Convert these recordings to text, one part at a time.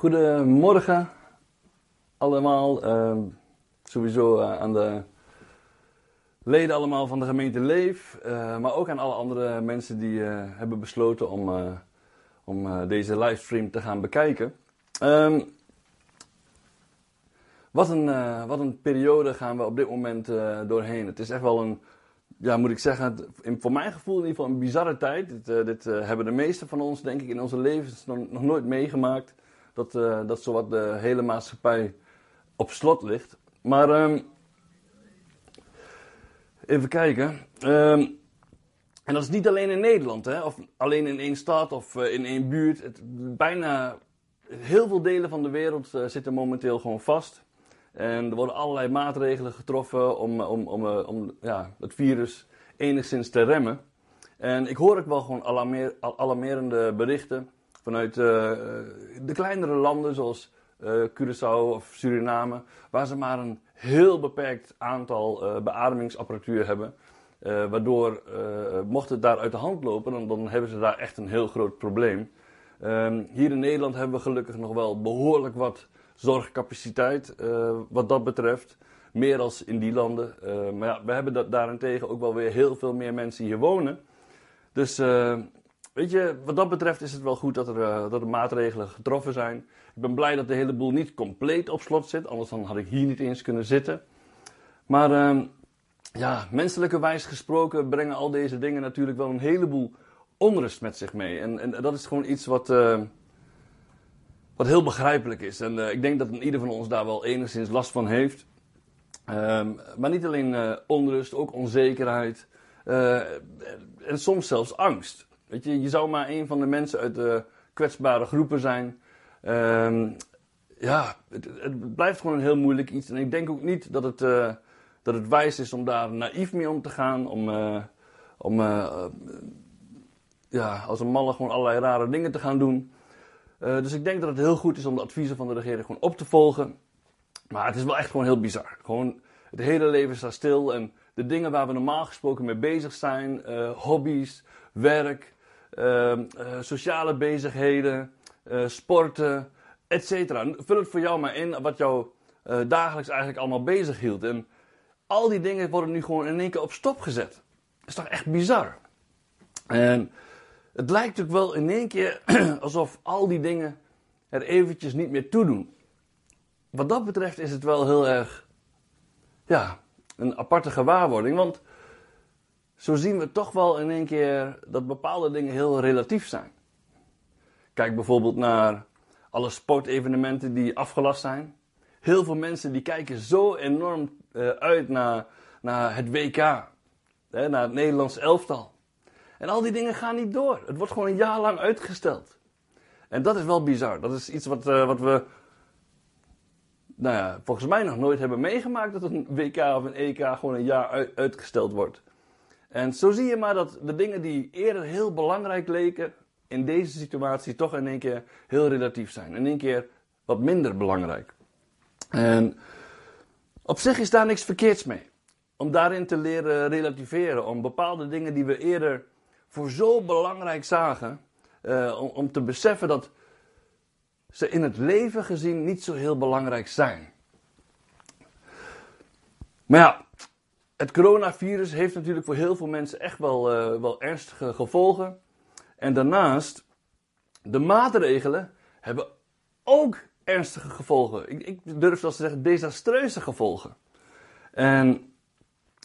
Goedemorgen allemaal. Uh, sowieso uh, aan de leden allemaal van de gemeente Leef. Uh, maar ook aan alle andere mensen die uh, hebben besloten om, om deze livestream te gaan bekijken. Um, wat, een, wat een periode gaan we op dit moment doorheen. Het is echt wel een, ja, moet ik zeggen, in, voor mijn gevoel in ieder geval een bizarre tijd. Dit, dit hebben de meesten van ons, denk ik, in onze levens nog nooit meegemaakt dat, uh, dat zowat de hele maatschappij op slot ligt. Maar um, even kijken. Um, en dat is niet alleen in Nederland, hè, of alleen in één stad of uh, in één buurt. Bijna heel veel delen van de wereld uh, zitten momenteel gewoon vast. En er worden allerlei maatregelen getroffen om, om, om, om ja, het virus enigszins te remmen. En ik hoor ook wel gewoon alarmeer, alarmerende berichten vanuit uh, de kleinere landen zoals uh, Curaçao of Suriname, waar ze maar een heel beperkt aantal beademingsapparatuur hebben. waardoor, mocht het daar uit de hand lopen, dan, dan hebben ze daar echt een heel groot probleem. Um, hier in Nederland hebben we gelukkig nog wel behoorlijk wat zorgcapaciteit wat dat betreft. Meer als in die landen. maar ja, we hebben dat daarentegen ook wel weer heel veel meer mensen hier wonen. Dus Weet je, wat dat betreft is het wel goed dat er, uh, dat er maatregelen getroffen zijn. Ik ben blij dat de hele boel niet compleet op slot zit, anders dan had ik hier niet eens kunnen zitten. Maar uh, ja, menselijkerwijs gesproken brengen al deze dingen natuurlijk wel een heleboel onrust met zich mee. En, en dat is gewoon iets wat, uh, wat heel begrijpelijk is. En uh, ik denk dat ieder van ons daar wel enigszins last van heeft. Ehm, maar niet alleen onrust, ook onzekerheid. en soms zelfs angst. Weet je, je zou maar een van de mensen uit de kwetsbare groepen zijn. Um, ja, het, blijft gewoon een heel moeilijk iets. En ik denk ook niet dat het, uh, dat het wijs is om daar naïef mee om te gaan. Om, uh, om uh, ja, als een malle gewoon allerlei rare dingen te gaan doen. dus ik denk dat het heel goed is om de adviezen van de regering gewoon op te volgen. Maar het is wel echt gewoon heel bizar. Gewoon, het hele leven staat stil. En de dingen waar we normaal gesproken mee bezig zijn, hobby's, werk, uh, sociale bezigheden, uh, sporten, etc. Vul het voor jou maar in wat jou uh, dagelijks eigenlijk allemaal bezig hield. En al die dingen worden nu gewoon in één keer op stop gezet. Dat is toch echt bizar? En het lijkt ook wel in één keer alsof al die dingen er eventjes niet meer toe doen. Wat dat betreft is het wel heel erg, ja, een aparte gewaarwording. Want zo zien we toch wel in één keer dat bepaalde dingen heel relatief zijn. Kijk bijvoorbeeld naar alle sportevenementen die afgelast zijn. Heel veel mensen die kijken zo enorm uh, uit naar, naar het WK, hè, naar het Nederlands elftal. En al die dingen gaan niet door. Het wordt gewoon een jaar lang uitgesteld. En dat is wel bizar. Dat is iets wat, uh, wat we nou ja, volgens mij nog nooit hebben meegemaakt dat een WK of een EK gewoon een jaar uitgesteld wordt. En zo zie je maar dat de dingen die eerder heel belangrijk leken, in deze situatie toch in één keer heel relatief zijn. In één keer wat minder belangrijk. En op zich is daar niks verkeerds mee. Om daarin te leren relativeren. Om bepaalde dingen die we eerder voor zo belangrijk zagen, uh, om, om te beseffen dat ze in het leven gezien niet zo heel belangrijk zijn. Maar ja, het coronavirus heeft natuurlijk voor heel veel mensen echt wel, uh, wel ernstige gevolgen. En daarnaast, de maatregelen hebben ook ernstige gevolgen. Ik, ik durf zelfs te zeggen desastreuze gevolgen. En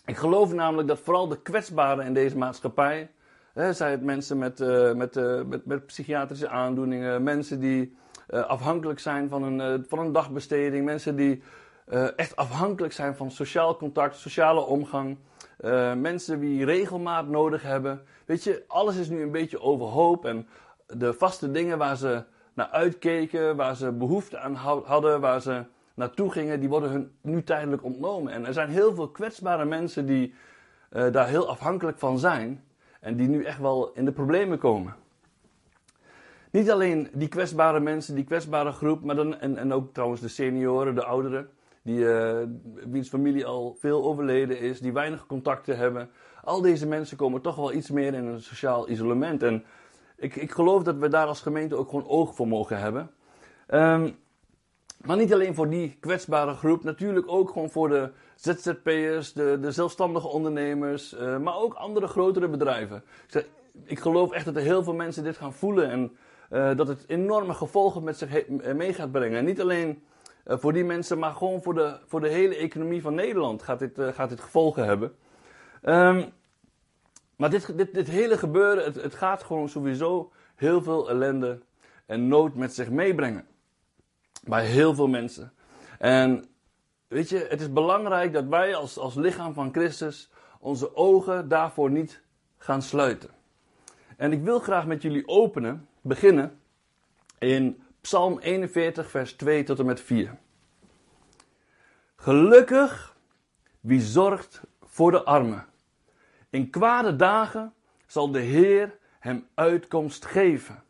ik geloof namelijk dat vooral de kwetsbaren in deze maatschappij, hè, het mensen met, uh, met, uh, met, met, psychiatrische aandoeningen, mensen die afhankelijk zijn van een, van een dagbesteding, mensen die uh, echt afhankelijk zijn van sociaal contact, sociale omgang. Uh, mensen die regelmaat nodig hebben. Weet je, alles is nu een beetje overhoop. En de vaste dingen waar ze naar uitkeken, waar ze behoefte aan hadden, waar ze naartoe gingen, die worden hun nu tijdelijk ontnomen. En er zijn heel veel kwetsbare mensen die uh, daar heel afhankelijk van zijn. En die nu echt wel in de problemen komen. Niet alleen die kwetsbare mensen, die kwetsbare groep, maar dan, en, en ook trouwens de senioren, de ouderen die, uh, wiens familie al veel overleden is, die weinig contacten hebben. Al deze mensen komen toch wel iets meer in een sociaal isolement. En ik, ik geloof dat we daar als gemeente ook gewoon oog voor mogen hebben. Ehm, maar niet alleen voor die kwetsbare groep, natuurlijk ook gewoon voor de ZZP'ers, de, de zelfstandige ondernemers, uh, maar ook andere grotere bedrijven. Ik, zeg, ik, geloof echt dat er heel veel mensen dit gaan voelen en uh, dat het enorme gevolgen met zich mee gaat brengen. En niet alleen uh, voor die mensen, maar gewoon voor de, voor de hele economie van Nederland gaat dit, gaat dit gevolgen hebben. Um, maar dit, dit, dit hele gebeuren, het, het gaat gewoon sowieso heel veel ellende en nood met zich meebrengen. Bij heel veel mensen. En weet je, het is belangrijk dat wij als, als lichaam van Christus onze ogen daarvoor niet gaan sluiten. En ik wil graag met jullie openen, beginnen in Psalm 41, vers 2 tot en met 4. Gelukkig wie zorgt voor de armen. In kwade dagen zal de Heer hem uitkomst geven.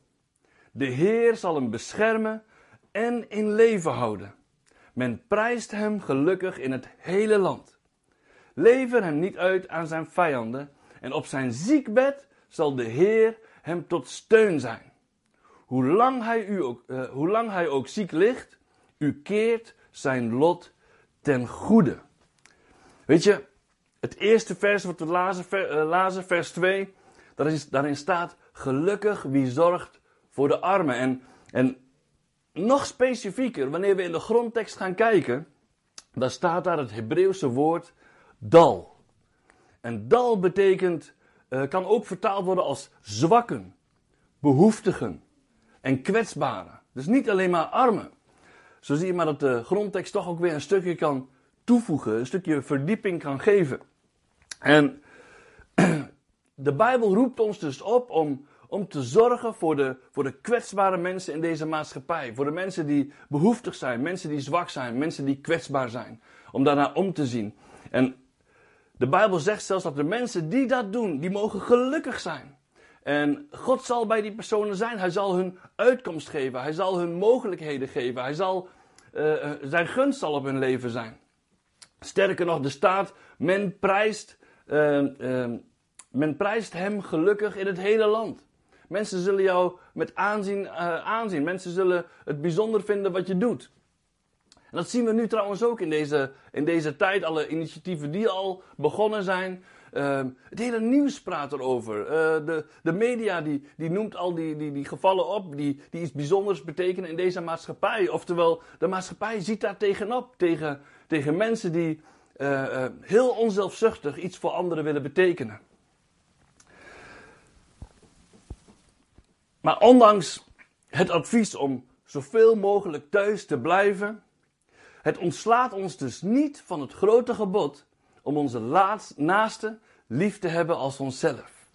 De Heer zal hem beschermen en in leven houden. Men prijst hem gelukkig in het hele land. Lever hem niet uit aan zijn vijanden en op zijn ziekbed zal de Heer hem tot steun zijn. Hoe lang hij, u ook, uh, hoe lang hij ook ziek ligt, u keert zijn lot ten goede. Weet je, het eerste vers wat we lazen, lazen vers 2, daarin, daarin staat: Gelukkig wie zorgt voor de armen. En, en nog specifieker, wanneer we in de grondtekst gaan kijken, dan staat daar het Hebreeuwse woord dal. En dal betekent, uh, kan ook vertaald worden als zwakken, behoeftigen en kwetsbaren. Dus niet alleen maar armen. Zo zie je maar dat de grondtekst toch ook weer een stukje kan toevoegen, een stukje verdieping kan geven. En de Bijbel roept ons dus op om om te zorgen voor de, voor de kwetsbare mensen in deze maatschappij. Voor de mensen die behoeftig zijn, mensen die zwak zijn, mensen die kwetsbaar zijn. Om daarnaar om te zien. En de Bijbel zegt zelfs dat de mensen die dat doen, die mogen gelukkig zijn. En God zal bij die personen zijn. Hij zal hun uitkomst geven. Hij zal hun mogelijkheden geven. Hij zal, uh, zijn gunst zal op hun leven zijn. Sterker nog, de staat, men prijst, uh, men prijst hem gelukkig in het hele land. Mensen zullen jou met aanzien aanzien. Mensen zullen het bijzonder vinden wat je doet. En dat zien we nu trouwens ook in deze, in deze tijd. Alle initiatieven die al begonnen zijn. Uh, het hele nieuws praat erover. Uh, de, de media die, die noemt al die, die, die gevallen op die, die iets bijzonders betekenen in deze maatschappij. Oftewel, de maatschappij ziet daar tegenop. Tegen, tegen mensen die uh, heel onzelfzuchtig iets voor anderen willen betekenen. Maar ondanks het advies om zoveel mogelijk thuis te blijven, het ontslaat ons dus niet van het grote gebod om onze naaste lief te hebben als onszelf.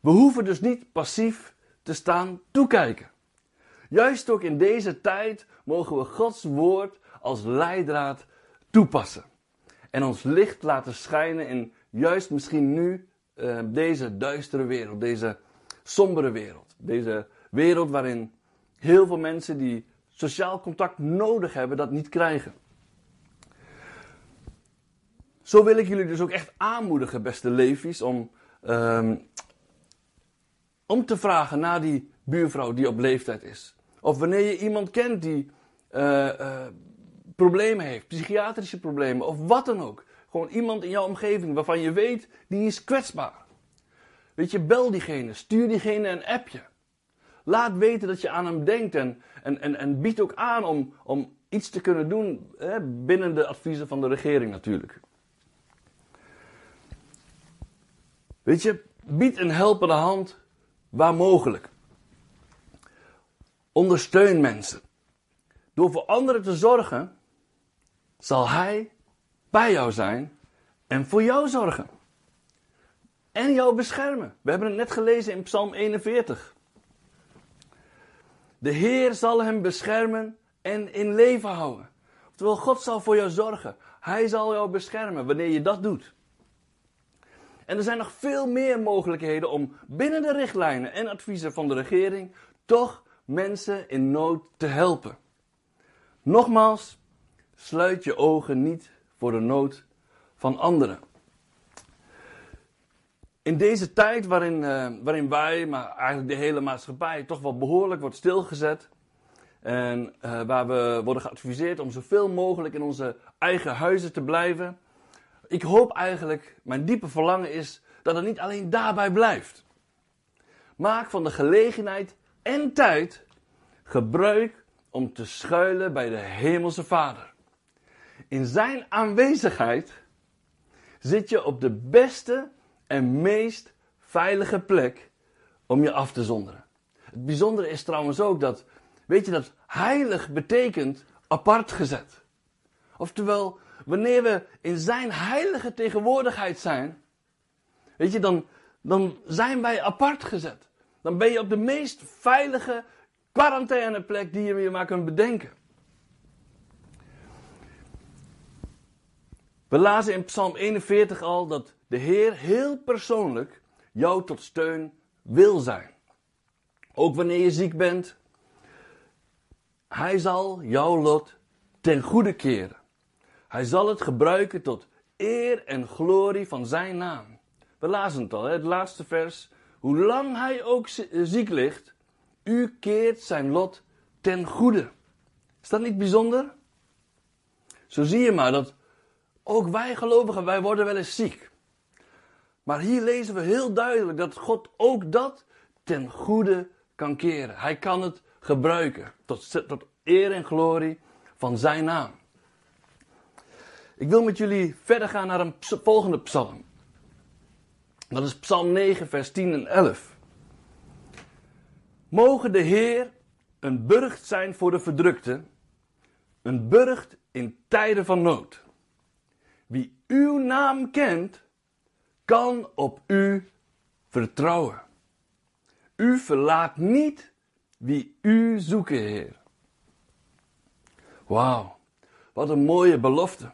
We hoeven dus niet passief te staan toekijken. Juist ook in deze tijd mogen we Gods woord als leidraad toepassen. En ons licht laten schijnen in juist misschien nu uh, deze duistere wereld, deze sombere wereld. Deze wereld waarin heel veel mensen die sociaal contact nodig hebben, dat niet krijgen. Zo wil ik jullie dus ook echt aanmoedigen, beste levies, om, um, om te vragen naar die buurvrouw die op leeftijd is. Of wanneer je iemand kent die uh, uh, problemen heeft, psychiatrische problemen of wat dan ook. Gewoon iemand in jouw omgeving waarvan je weet, die is kwetsbaar. Weet je, bel diegene, stuur diegene een appje. Laat weten dat je aan hem denkt en, en, en, en bied ook aan om, om iets te kunnen doen hè, binnen de adviezen van de regering natuurlijk. Weet je, bied een helpende hand waar mogelijk. Ondersteun mensen. Door voor anderen te zorgen, zal Hij bij jou zijn en voor jou zorgen en jou beschermen. We hebben het net gelezen in Psalm 41. De Heer zal hem beschermen en in leven houden. Oftewel, God zal voor jou zorgen. Hij zal jou beschermen wanneer je dat doet. En er zijn nog veel meer mogelijkheden om binnen de richtlijnen en adviezen van de regering toch mensen in nood te helpen. Nogmaals, sluit je ogen niet voor de nood van anderen in deze tijd waarin, uh, waarin wij, maar eigenlijk de hele maatschappij, toch wel behoorlijk wordt stilgezet, En uh, waar we worden geadviseerd om zoveel mogelijk in onze eigen huizen te blijven. Ik hoop eigenlijk, mijn diepe verlangen is dat het niet alleen daarbij blijft. Maak van de gelegenheid en tijd gebruik om te schuilen bij de Hemelse Vader. In Zijn aanwezigheid zit je op de beste en meest veilige plek om je af te zonderen. Het bijzondere is trouwens ook dat, weet je dat heilig betekent apart gezet. Oftewel, wanneer we in Zijn heilige tegenwoordigheid zijn, weet je, dan, dan zijn wij apart gezet. Dan ben je op de meest veilige quarantaineplek die je je maar kunt bedenken. We lazen in Psalm 41 al dat de Heer heel persoonlijk jou tot steun wil zijn. Ook wanneer je ziek bent. Hij zal jouw lot ten goede keren. Hij zal het gebruiken tot eer en glorie van zijn naam. We lazen het al, het laatste vers. Hoe lang hij ook ziek ligt, u keert zijn lot ten goede. Is dat niet bijzonder? Zo zie je maar dat ook wij gelovigen, wij worden wel eens ziek. Maar hier lezen we heel duidelijk dat God ook dat ten goede kan keren. Hij kan het gebruiken tot, tot eer en glorie van zijn naam. Ik wil met jullie verder gaan naar een volgende psalm. Dat is Psalm 9, vers 10 en 11. Mogen de Heer een burcht zijn voor de verdrukte, een burcht in tijden van nood. Wie uw naam kent, kan op u vertrouwen. U verlaat niet wie u zoeken, Heer. Wauw, wat een mooie belofte.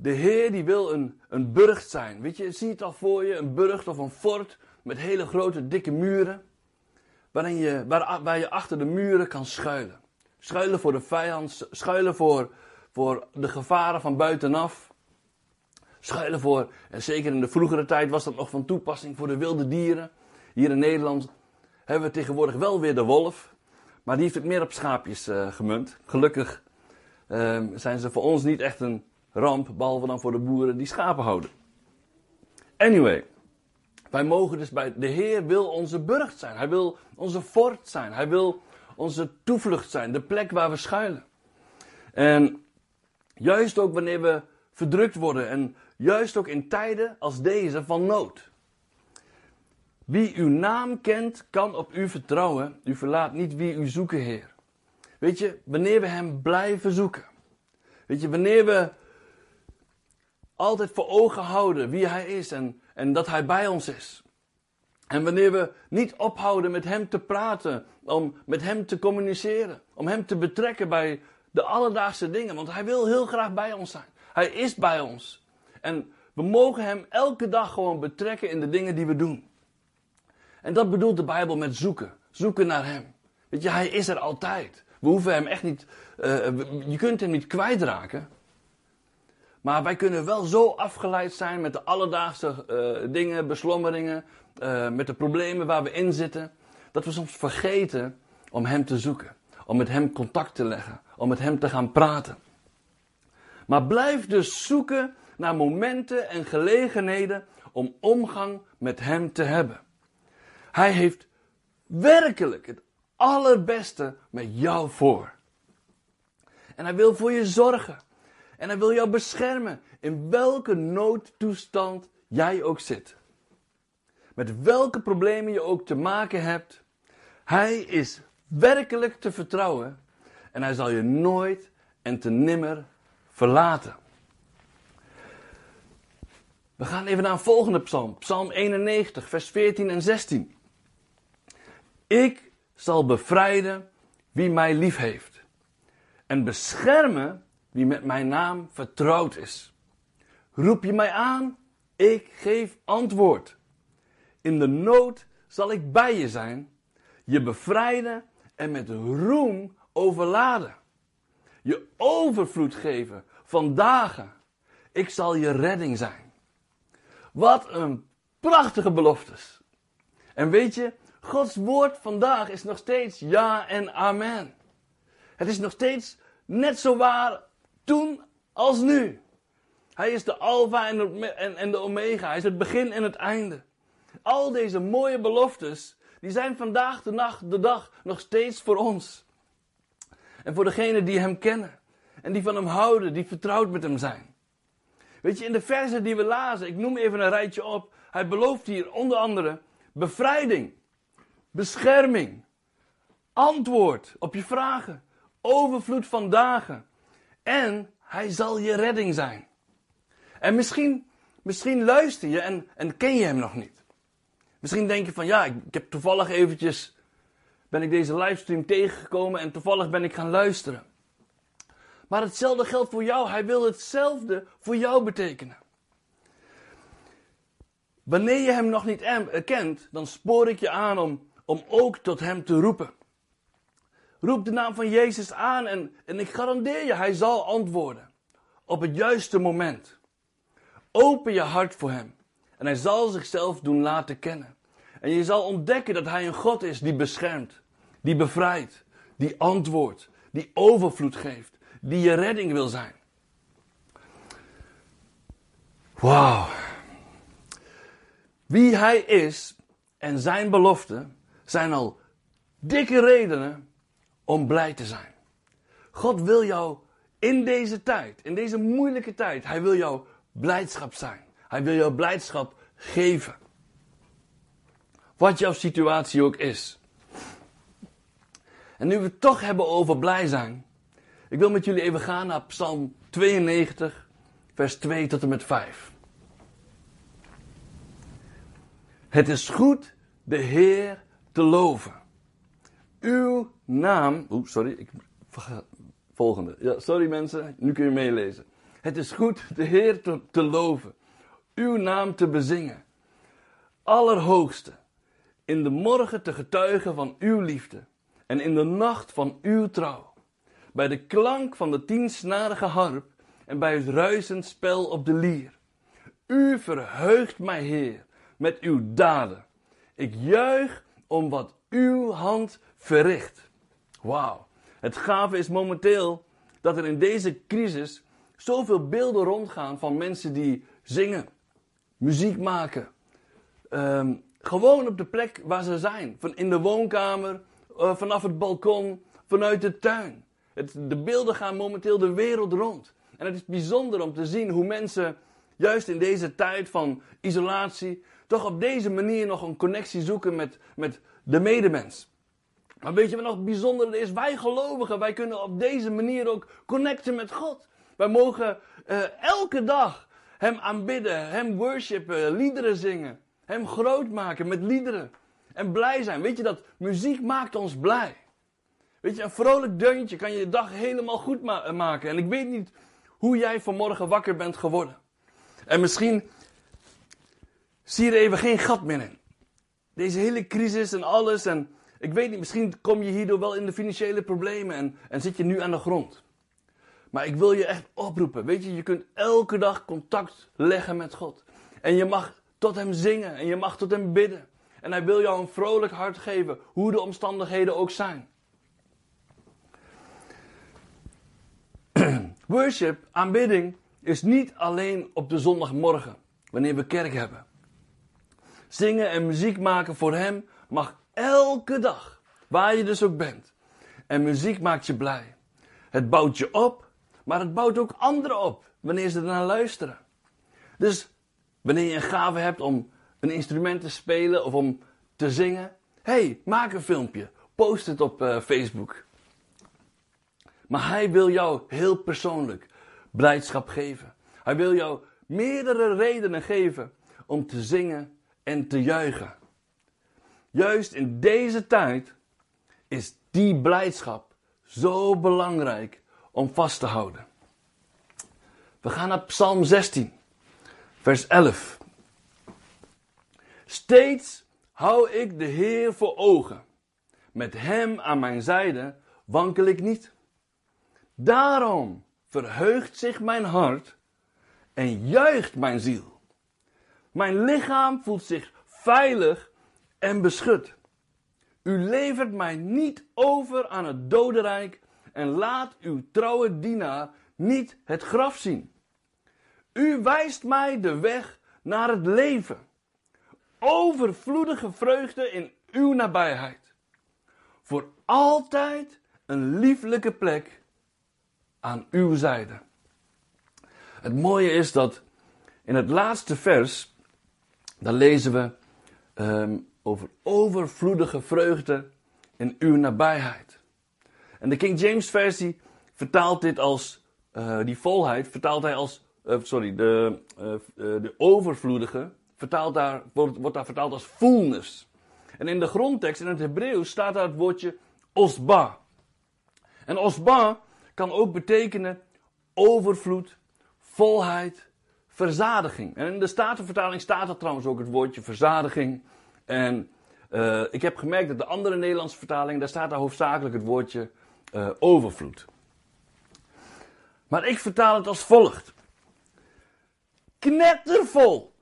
De Heer die wil een, een burcht zijn. Weet je, zie het al voor je, een burcht of een fort met hele grote dikke muren. Waarin je, waar, waar je achter de muren kan schuilen. Schuilen voor de vijand, schuilen voor, voor de gevaren van buitenaf. Schuilen voor, en zeker in de vroegere tijd was dat nog van toepassing voor de wilde dieren. Hier in Nederland hebben we tegenwoordig wel weer de wolf. Maar die heeft het meer op schaapjes uh, gemunt. Gelukkig uh, zijn ze voor ons niet echt een ramp, behalve dan voor de boeren die schapen houden. Anyway, wij mogen dus bij de Heer wil onze burcht zijn. Hij wil onze fort zijn. Hij wil onze toevlucht zijn, de plek waar we schuilen. En juist ook wanneer we verdrukt worden en juist ook in tijden als deze van nood. Wie uw naam kent, kan op u vertrouwen. U verlaat niet wie u zoeken, Heer. Weet je, wanneer we Hem blijven zoeken. Weet je, wanneer we altijd voor ogen houden wie Hij is en, en dat Hij bij ons is. En wanneer we niet ophouden met Hem te praten, om met Hem te communiceren, om Hem te betrekken bij de alledaagse dingen, want Hij wil heel graag bij ons zijn. Hij is bij ons. En we mogen Hem elke dag gewoon betrekken in de dingen die we doen. En dat bedoelt de Bijbel met zoeken. Zoeken naar Hem. Weet je, Hij is er altijd. We hoeven Hem echt niet, uh, je kunt Hem niet kwijtraken. Maar wij kunnen wel zo afgeleid zijn met de alledaagse uh, dingen, beslommeringen, uh, met de problemen waar we in zitten, dat we soms vergeten om Hem te zoeken, om met Hem contact te leggen, om met Hem te gaan praten. Maar blijf dus zoeken naar momenten en gelegenheden om omgang met Hem te hebben. Hij heeft werkelijk het allerbeste met jou voor. En hij wil voor je zorgen. En hij wil jou beschermen in welke noodtoestand jij ook zit. Met welke problemen je ook te maken hebt. Hij is werkelijk te vertrouwen. En hij zal je nooit en te nimmer verlaten. We gaan even naar een volgende psalm. Psalm 91, vers 14 en 16. Ik zal bevrijden wie mij lief heeft. En beschermen wie met mijn naam vertrouwd is. Roep je mij aan, ik geef antwoord. In de nood zal ik bij je zijn, je bevrijden en met roem overladen. Je overvloed geven van dagen. Ik zal je redding zijn. Wat een prachtige beloftes. En weet je, Gods woord vandaag is nog steeds ja en amen. Het is nog steeds net zo waar toen als nu. Hij is de alfa en de omega. Hij is het begin en het einde. Al deze mooie beloftes, die zijn vandaag de, nacht, de dag nog steeds voor ons. En voor degenen die hem kennen. En die van hem houden, die vertrouwd met hem zijn. Weet je, in de versen die we lazen, ik noem even een rijtje op. Hij belooft hier onder andere bevrijding, bescherming, antwoord op je vragen, overvloed van dagen. En hij zal je redding zijn. En misschien, misschien luister je en, en ken je hem nog niet. Misschien denk je van ja, ik, heb toevallig eventjes, ben ik deze livestream tegengekomen en toevallig ben ik gaan luisteren. Maar hetzelfde geldt voor jou. Hij wil hetzelfde voor jou betekenen. Wanneer je hem nog niet kent, dan spoor ik je aan om, om ook tot hem te roepen. Roep de naam van Jezus aan en, en ik garandeer je, hij zal antwoorden. Op het juiste moment. Open je hart voor hem. En hij zal zichzelf doen laten kennen. En je zal ontdekken dat hij een God is die beschermt, die bevrijdt, die antwoordt, die overvloed geeft, die je redding wil zijn. Wauw. Wie hij is en zijn beloften zijn al dikke redenen om blij te zijn. God wil jou in deze tijd, in deze moeilijke tijd, hij wil jou blijdschap zijn. Hij wil jou blijdschap geven. Wat jouw situatie ook is. En nu we het toch hebben over blij zijn, ik wil met jullie even gaan naar Psalm 92, vers 2 tot en met 5. Het is goed de Heer te loven. Uw naam. Oeh, sorry, ik. Volgende. Ja, sorry mensen, nu kun je meelezen. Het is goed de Heer te, te loven, uw naam te bezingen. Allerhoogste, in de morgen te getuigen van uw liefde en in de nacht van uw trouw. Bij de klank van de tiensnarige harp en bij het ruisend spel op de lier. U verheugt mij, Heer, met uw daden. Ik juich om wat uw hand verricht. Wauw. Het gave is momenteel dat er in deze crisis zoveel beelden rondgaan van mensen die zingen, muziek maken. Ehm, gewoon op de plek waar ze zijn. Van in de woonkamer, uh, vanaf het balkon, vanuit de tuin. De beelden gaan momenteel de wereld rond. En het is bijzonder om te zien hoe mensen, juist in deze tijd van isolatie, toch op deze manier nog een connectie zoeken met, met de medemens. Maar weet je wat nog bijzonder is? Wij gelovigen, wij kunnen op deze manier ook connecten met God. Wij mogen uh, elke dag Hem aanbidden, Hem worshipen, liederen zingen. Hem groot maken met liederen. En blij zijn. Weet je dat muziek maakt ons blij. Weet je, een vrolijk deuntje kan je dag helemaal goed ma maken. En ik weet niet hoe jij vanmorgen wakker bent geworden. En misschien zie je er even geen gat meer in. Deze hele crisis en alles. En ik weet niet, misschien kom je hierdoor wel in de financiële problemen en, en zit je nu aan de grond. Maar ik wil je echt oproepen. Weet je, je kunt elke dag contact leggen met God. En je mag tot Hem zingen en je mag tot Hem bidden. En Hij wil jou een vrolijk hart geven, hoe de omstandigheden ook zijn. Worship, aanbidding, is niet alleen op de zondagmorgen, wanneer we kerk hebben. Zingen en muziek maken voor Hem mag elke dag, waar je dus ook bent. En muziek maakt je blij. Het bouwt je op maar het bouwt ook anderen op wanneer ze ernaar luisteren. Dus wanneer je een gave hebt om een instrument te spelen of om te zingen, hey, maak een filmpje, post het op uh, Facebook. Maar hij wil jou heel persoonlijk blijdschap geven. Hij wil jou meerdere redenen geven om te zingen en te juichen. Juist in deze tijd is die blijdschap zo belangrijk om vast te houden. We gaan naar Psalm 16, vers 11. Steeds hou ik de Heer voor ogen. Met Hem aan mijn zijde wankel ik niet. Daarom verheugt zich mijn hart en juicht mijn ziel. Mijn lichaam voelt zich veilig en beschut. U levert mij niet over aan het dodenrijk en laat uw trouwe dienaar niet het graf zien. U wijst mij de weg naar het leven. Overvloedige vreugde in uw nabijheid. Voor altijd een lieflijke plek aan uw zijde. Het mooie is dat in het laatste vers, dan lezen we um, over overvloedige vreugde in uw nabijheid. En de King James versie vertaalt dit als, uh, die volheid, vertaalt hij als, uh, sorry, de, uh, de overvloedige, vertaalt daar, wordt, wordt daar vertaald als fullness. En in de grondtekst, in het Hebreeuws, staat daar het woordje osba. En osba kan ook betekenen overvloed, volheid, verzadiging. En in de Statenvertaling staat er trouwens ook het woordje verzadiging. En uh, ik heb gemerkt dat de andere Nederlandse vertaling, daar staat daar hoofdzakelijk het woordje uh, overvloed. Maar ik vertaal het als volgt. Knettervol,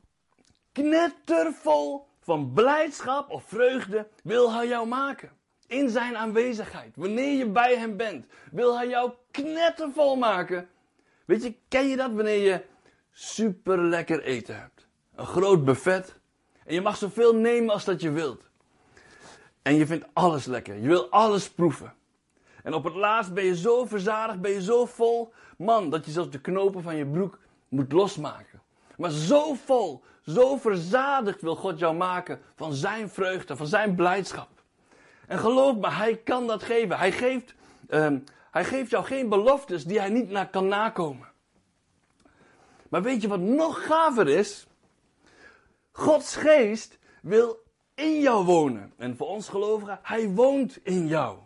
knettervol van blijdschap of vreugde wil hij jou maken. In zijn aanwezigheid. Wanneer je bij hem bent, wil hij jou knettervol maken. Weet je, ken je dat wanneer je super lekker eten hebt? Een groot buffet. En je mag zoveel nemen als dat je wilt. En je vindt alles lekker. Je wil alles proeven. En op het laatst ben je zo verzadigd, ben je zo vol, man, dat je zelfs de knopen van je broek moet losmaken. Maar zo vol, zo verzadigd wil God jou maken van zijn vreugde, van zijn blijdschap. En geloof me, hij kan dat geven. Hij geeft, um, hij geeft jou geen beloftes die hij niet naar kan nakomen. Maar weet je wat nog gaver is? Gods geest wil in jou wonen. En voor ons gelovigen, hij woont in jou.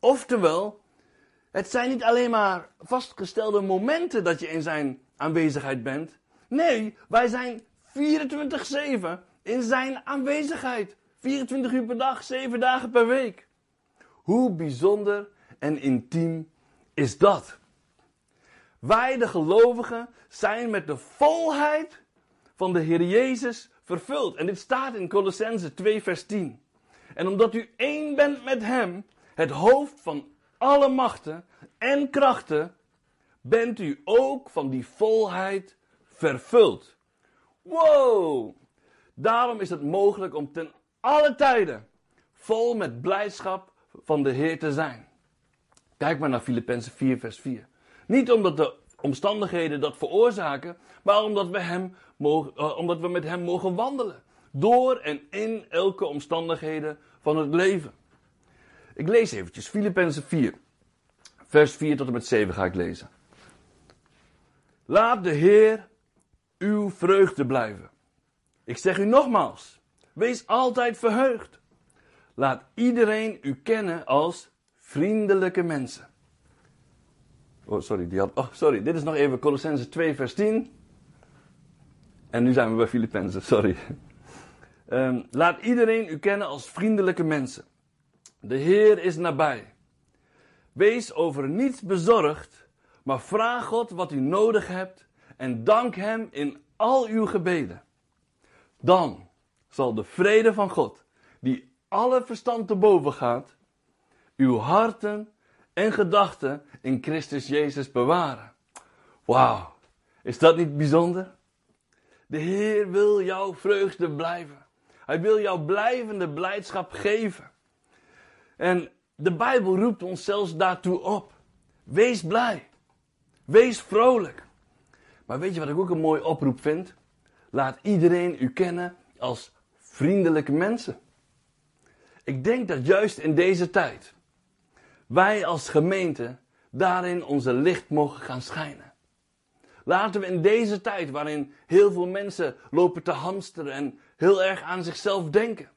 Oftewel, het zijn niet alleen maar vastgestelde momenten dat je in zijn aanwezigheid bent. Nee, wij zijn 24-7 in zijn aanwezigheid. 24 uur per dag, 7 dagen per week. Hoe bijzonder en intiem is dat? Wij, de gelovigen, zijn met de volheid van de Heer Jezus vervuld. En dit staat in Colossense 2, vers 10. En omdat u één bent met Hem, het hoofd van alle machten en krachten, bent u ook van die volheid vervuld. Wow! Daarom is het mogelijk om ten alle tijden vol met blijdschap van de Heer te zijn. Kijk maar naar Filippenzen 4, vers 4. Niet omdat de omstandigheden dat veroorzaken, maar omdat we, hem mogen, uh, omdat we met Hem mogen wandelen. Door en in elke omstandigheden van het leven. Ik lees eventjes Filippenzen 4, vers 4 tot en met 7 ga ik lezen. Laat de Heer uw vreugde blijven. Ik zeg u nogmaals, wees altijd verheugd. Laat iedereen u kennen als vriendelijke mensen. Oh, sorry, die had, oh, sorry, dit is nog even Colossense 2, vers 10. En nu zijn we bij Filippenzen, sorry. Um, laat iedereen u kennen als vriendelijke mensen. De Heer is nabij. Wees over niets bezorgd, maar vraag God wat u nodig hebt en dank Hem in al uw gebeden. Dan zal de vrede van God, die alle verstand te boven gaat, uw harten en gedachten in Christus Jezus bewaren. Wauw, is dat niet bijzonder? De Heer wil jouw vreugde blijven. Hij wil jou blijvende blijdschap geven. En de Bijbel roept ons zelfs daartoe op. Wees blij. Wees vrolijk. Maar weet je wat ik ook een mooi oproep vind? Laat iedereen u kennen als vriendelijke mensen. Ik denk dat juist in deze tijd wij als gemeente daarin onze licht mogen gaan schijnen. Laten we in deze tijd waarin heel veel mensen lopen te hamsteren en heel erg aan zichzelf denken.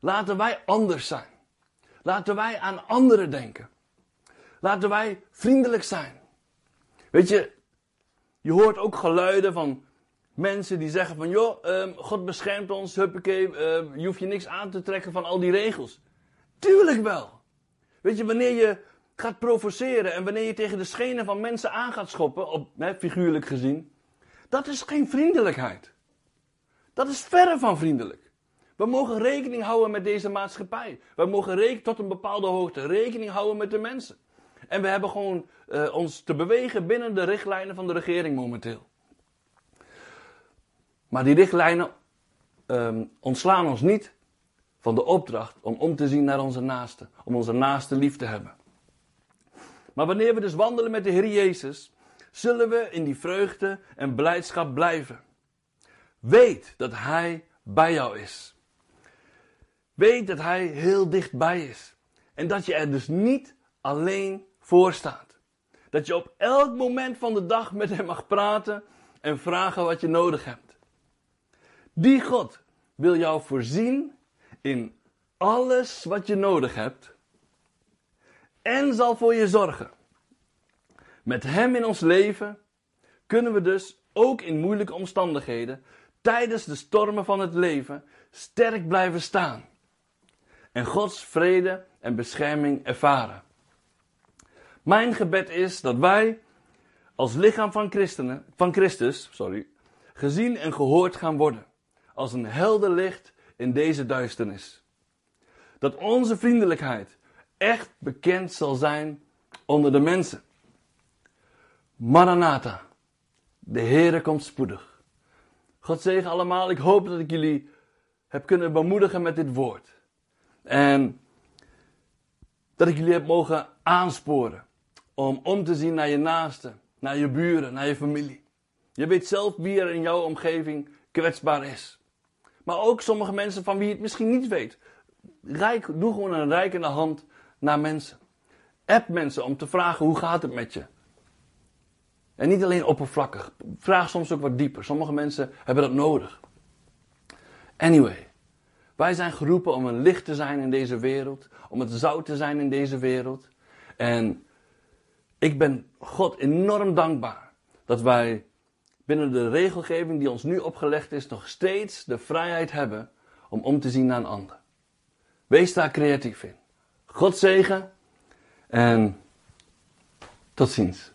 Laten wij anders zijn. Laten wij aan anderen denken. Laten wij vriendelijk zijn. Weet je, je hoort ook geluiden van mensen die zeggen van joh, um, God beschermt ons, huppakee, uh, je hoeft je niks aan te trekken van al die regels. Tuurlijk wel. Weet je, wanneer je gaat provoceren en wanneer je tegen de schenen van mensen aan gaat schoppen, op, hè, figuurlijk gezien, dat is geen vriendelijkheid. Dat is verre van vriendelijk. We mogen rekening houden met deze maatschappij. We mogen tot een bepaalde hoogte rekening houden met de mensen. En we hebben gewoon uh, ons te bewegen binnen de richtlijnen van de regering momenteel. Maar die richtlijnen um, ontslaan ons niet van de opdracht om om te zien naar onze naaste. Om onze naaste lief te hebben. Maar wanneer we dus wandelen met de Heer Jezus, zullen we in die vreugde en blijdschap blijven. Weet dat Hij bij jou is. Weet dat Hij heel dichtbij is. En dat je er dus niet alleen voor staat. Dat je op elk moment van de dag met Hem mag praten en vragen wat je nodig hebt. Die God wil jou voorzien in alles wat je nodig hebt en zal voor je zorgen. Met Hem in ons leven kunnen we dus ook in moeilijke omstandigheden, tijdens de stormen van het leven, sterk blijven staan. En Gods vrede en bescherming ervaren. Mijn gebed is dat wij als lichaam van, christenen, van Christus sorry, gezien en gehoord gaan worden. Als een helder licht in deze duisternis. Dat onze vriendelijkheid echt bekend zal zijn onder de mensen. Maranatha, de Heere komt spoedig. God zegen allemaal. Ik hoop dat ik jullie heb kunnen bemoedigen met dit woord. En dat ik jullie heb mogen aansporen om om te zien naar je naasten, naar je buren, naar je familie. Je weet zelf wie er in jouw omgeving kwetsbaar is. Maar ook sommige mensen van wie je het misschien niet weet. Rijk, doe gewoon een rijkende hand naar mensen. App mensen om te vragen hoe gaat het met je. En niet alleen oppervlakkig. Vraag soms ook wat dieper. Sommige mensen hebben dat nodig. Anyway, wij zijn geroepen om een licht te zijn in deze wereld. Om het zout te zijn in deze wereld. En ik ben God enorm dankbaar dat wij binnen de regelgeving die ons nu opgelegd is, nog steeds de vrijheid hebben om om te zien naar een ander. Wees daar creatief in. God zegen en tot ziens.